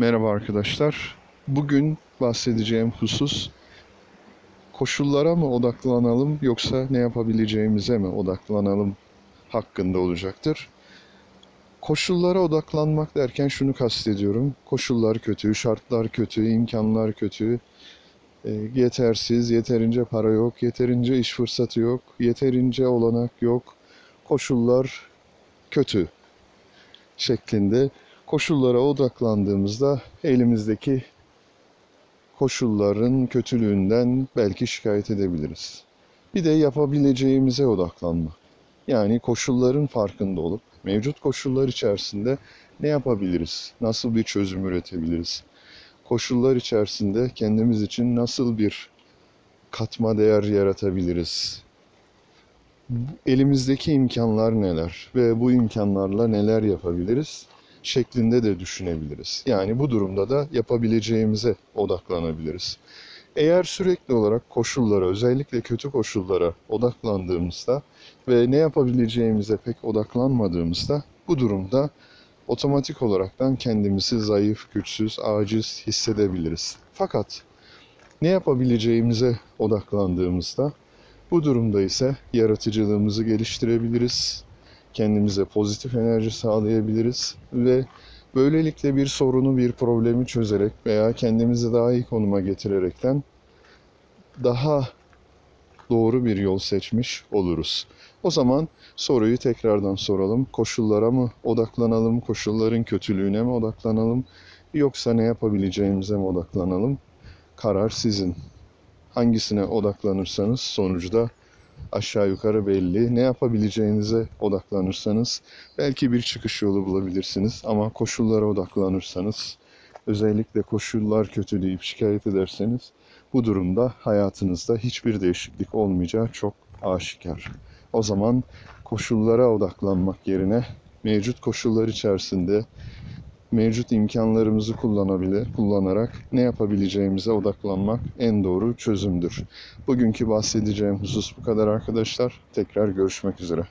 Merhaba arkadaşlar. Bugün bahsedeceğim husus koşullara mı odaklanalım yoksa ne yapabileceğimize mi odaklanalım hakkında olacaktır. Koşullara odaklanmak derken şunu kastediyorum. Koşullar kötü, şartlar kötü, imkanlar kötü, e, yetersiz, yeterince para yok, yeterince iş fırsatı yok, yeterince olanak yok, koşullar kötü şeklinde koşullara odaklandığımızda elimizdeki koşulların kötülüğünden belki şikayet edebiliriz. Bir de yapabileceğimize odaklanmak. Yani koşulların farkında olup mevcut koşullar içerisinde ne yapabiliriz? Nasıl bir çözüm üretebiliriz? Koşullar içerisinde kendimiz için nasıl bir katma değer yaratabiliriz? Elimizdeki imkanlar neler ve bu imkanlarla neler yapabiliriz? Şeklinde de düşünebiliriz. Yani bu durumda da yapabileceğimize odaklanabiliriz. Eğer sürekli olarak koşullara, özellikle kötü koşullara odaklandığımızda ve ne yapabileceğimize pek odaklanmadığımızda bu durumda otomatik olaraktan kendimizi zayıf, güçsüz, aciz hissedebiliriz. Fakat ne yapabileceğimize odaklandığımızda bu durumda ise yaratıcılığımızı geliştirebiliriz, kendimize pozitif enerji sağlayabiliriz ve böylelikle bir sorunu, bir problemi çözerek veya kendimizi daha iyi konuma getirerekten daha doğru bir yol seçmiş oluruz. O zaman soruyu tekrardan soralım. Koşullara mı odaklanalım, koşulların kötülüğüne mi odaklanalım yoksa ne yapabileceğimize mi odaklanalım? Karar sizin. Hangisine odaklanırsanız sonuçta aşağı yukarı belli. Ne yapabileceğinize odaklanırsanız belki bir çıkış yolu bulabilirsiniz ama koşullara odaklanırsanız özellikle koşullar kötü deyip şikayet ederseniz bu durumda hayatınızda hiçbir değişiklik olmayacağı çok aşikar. O zaman koşullara odaklanmak yerine mevcut koşullar içerisinde mevcut imkanlarımızı kullanabilir, kullanarak ne yapabileceğimize odaklanmak en doğru çözümdür. Bugünkü bahsedeceğim husus bu kadar arkadaşlar. Tekrar görüşmek üzere.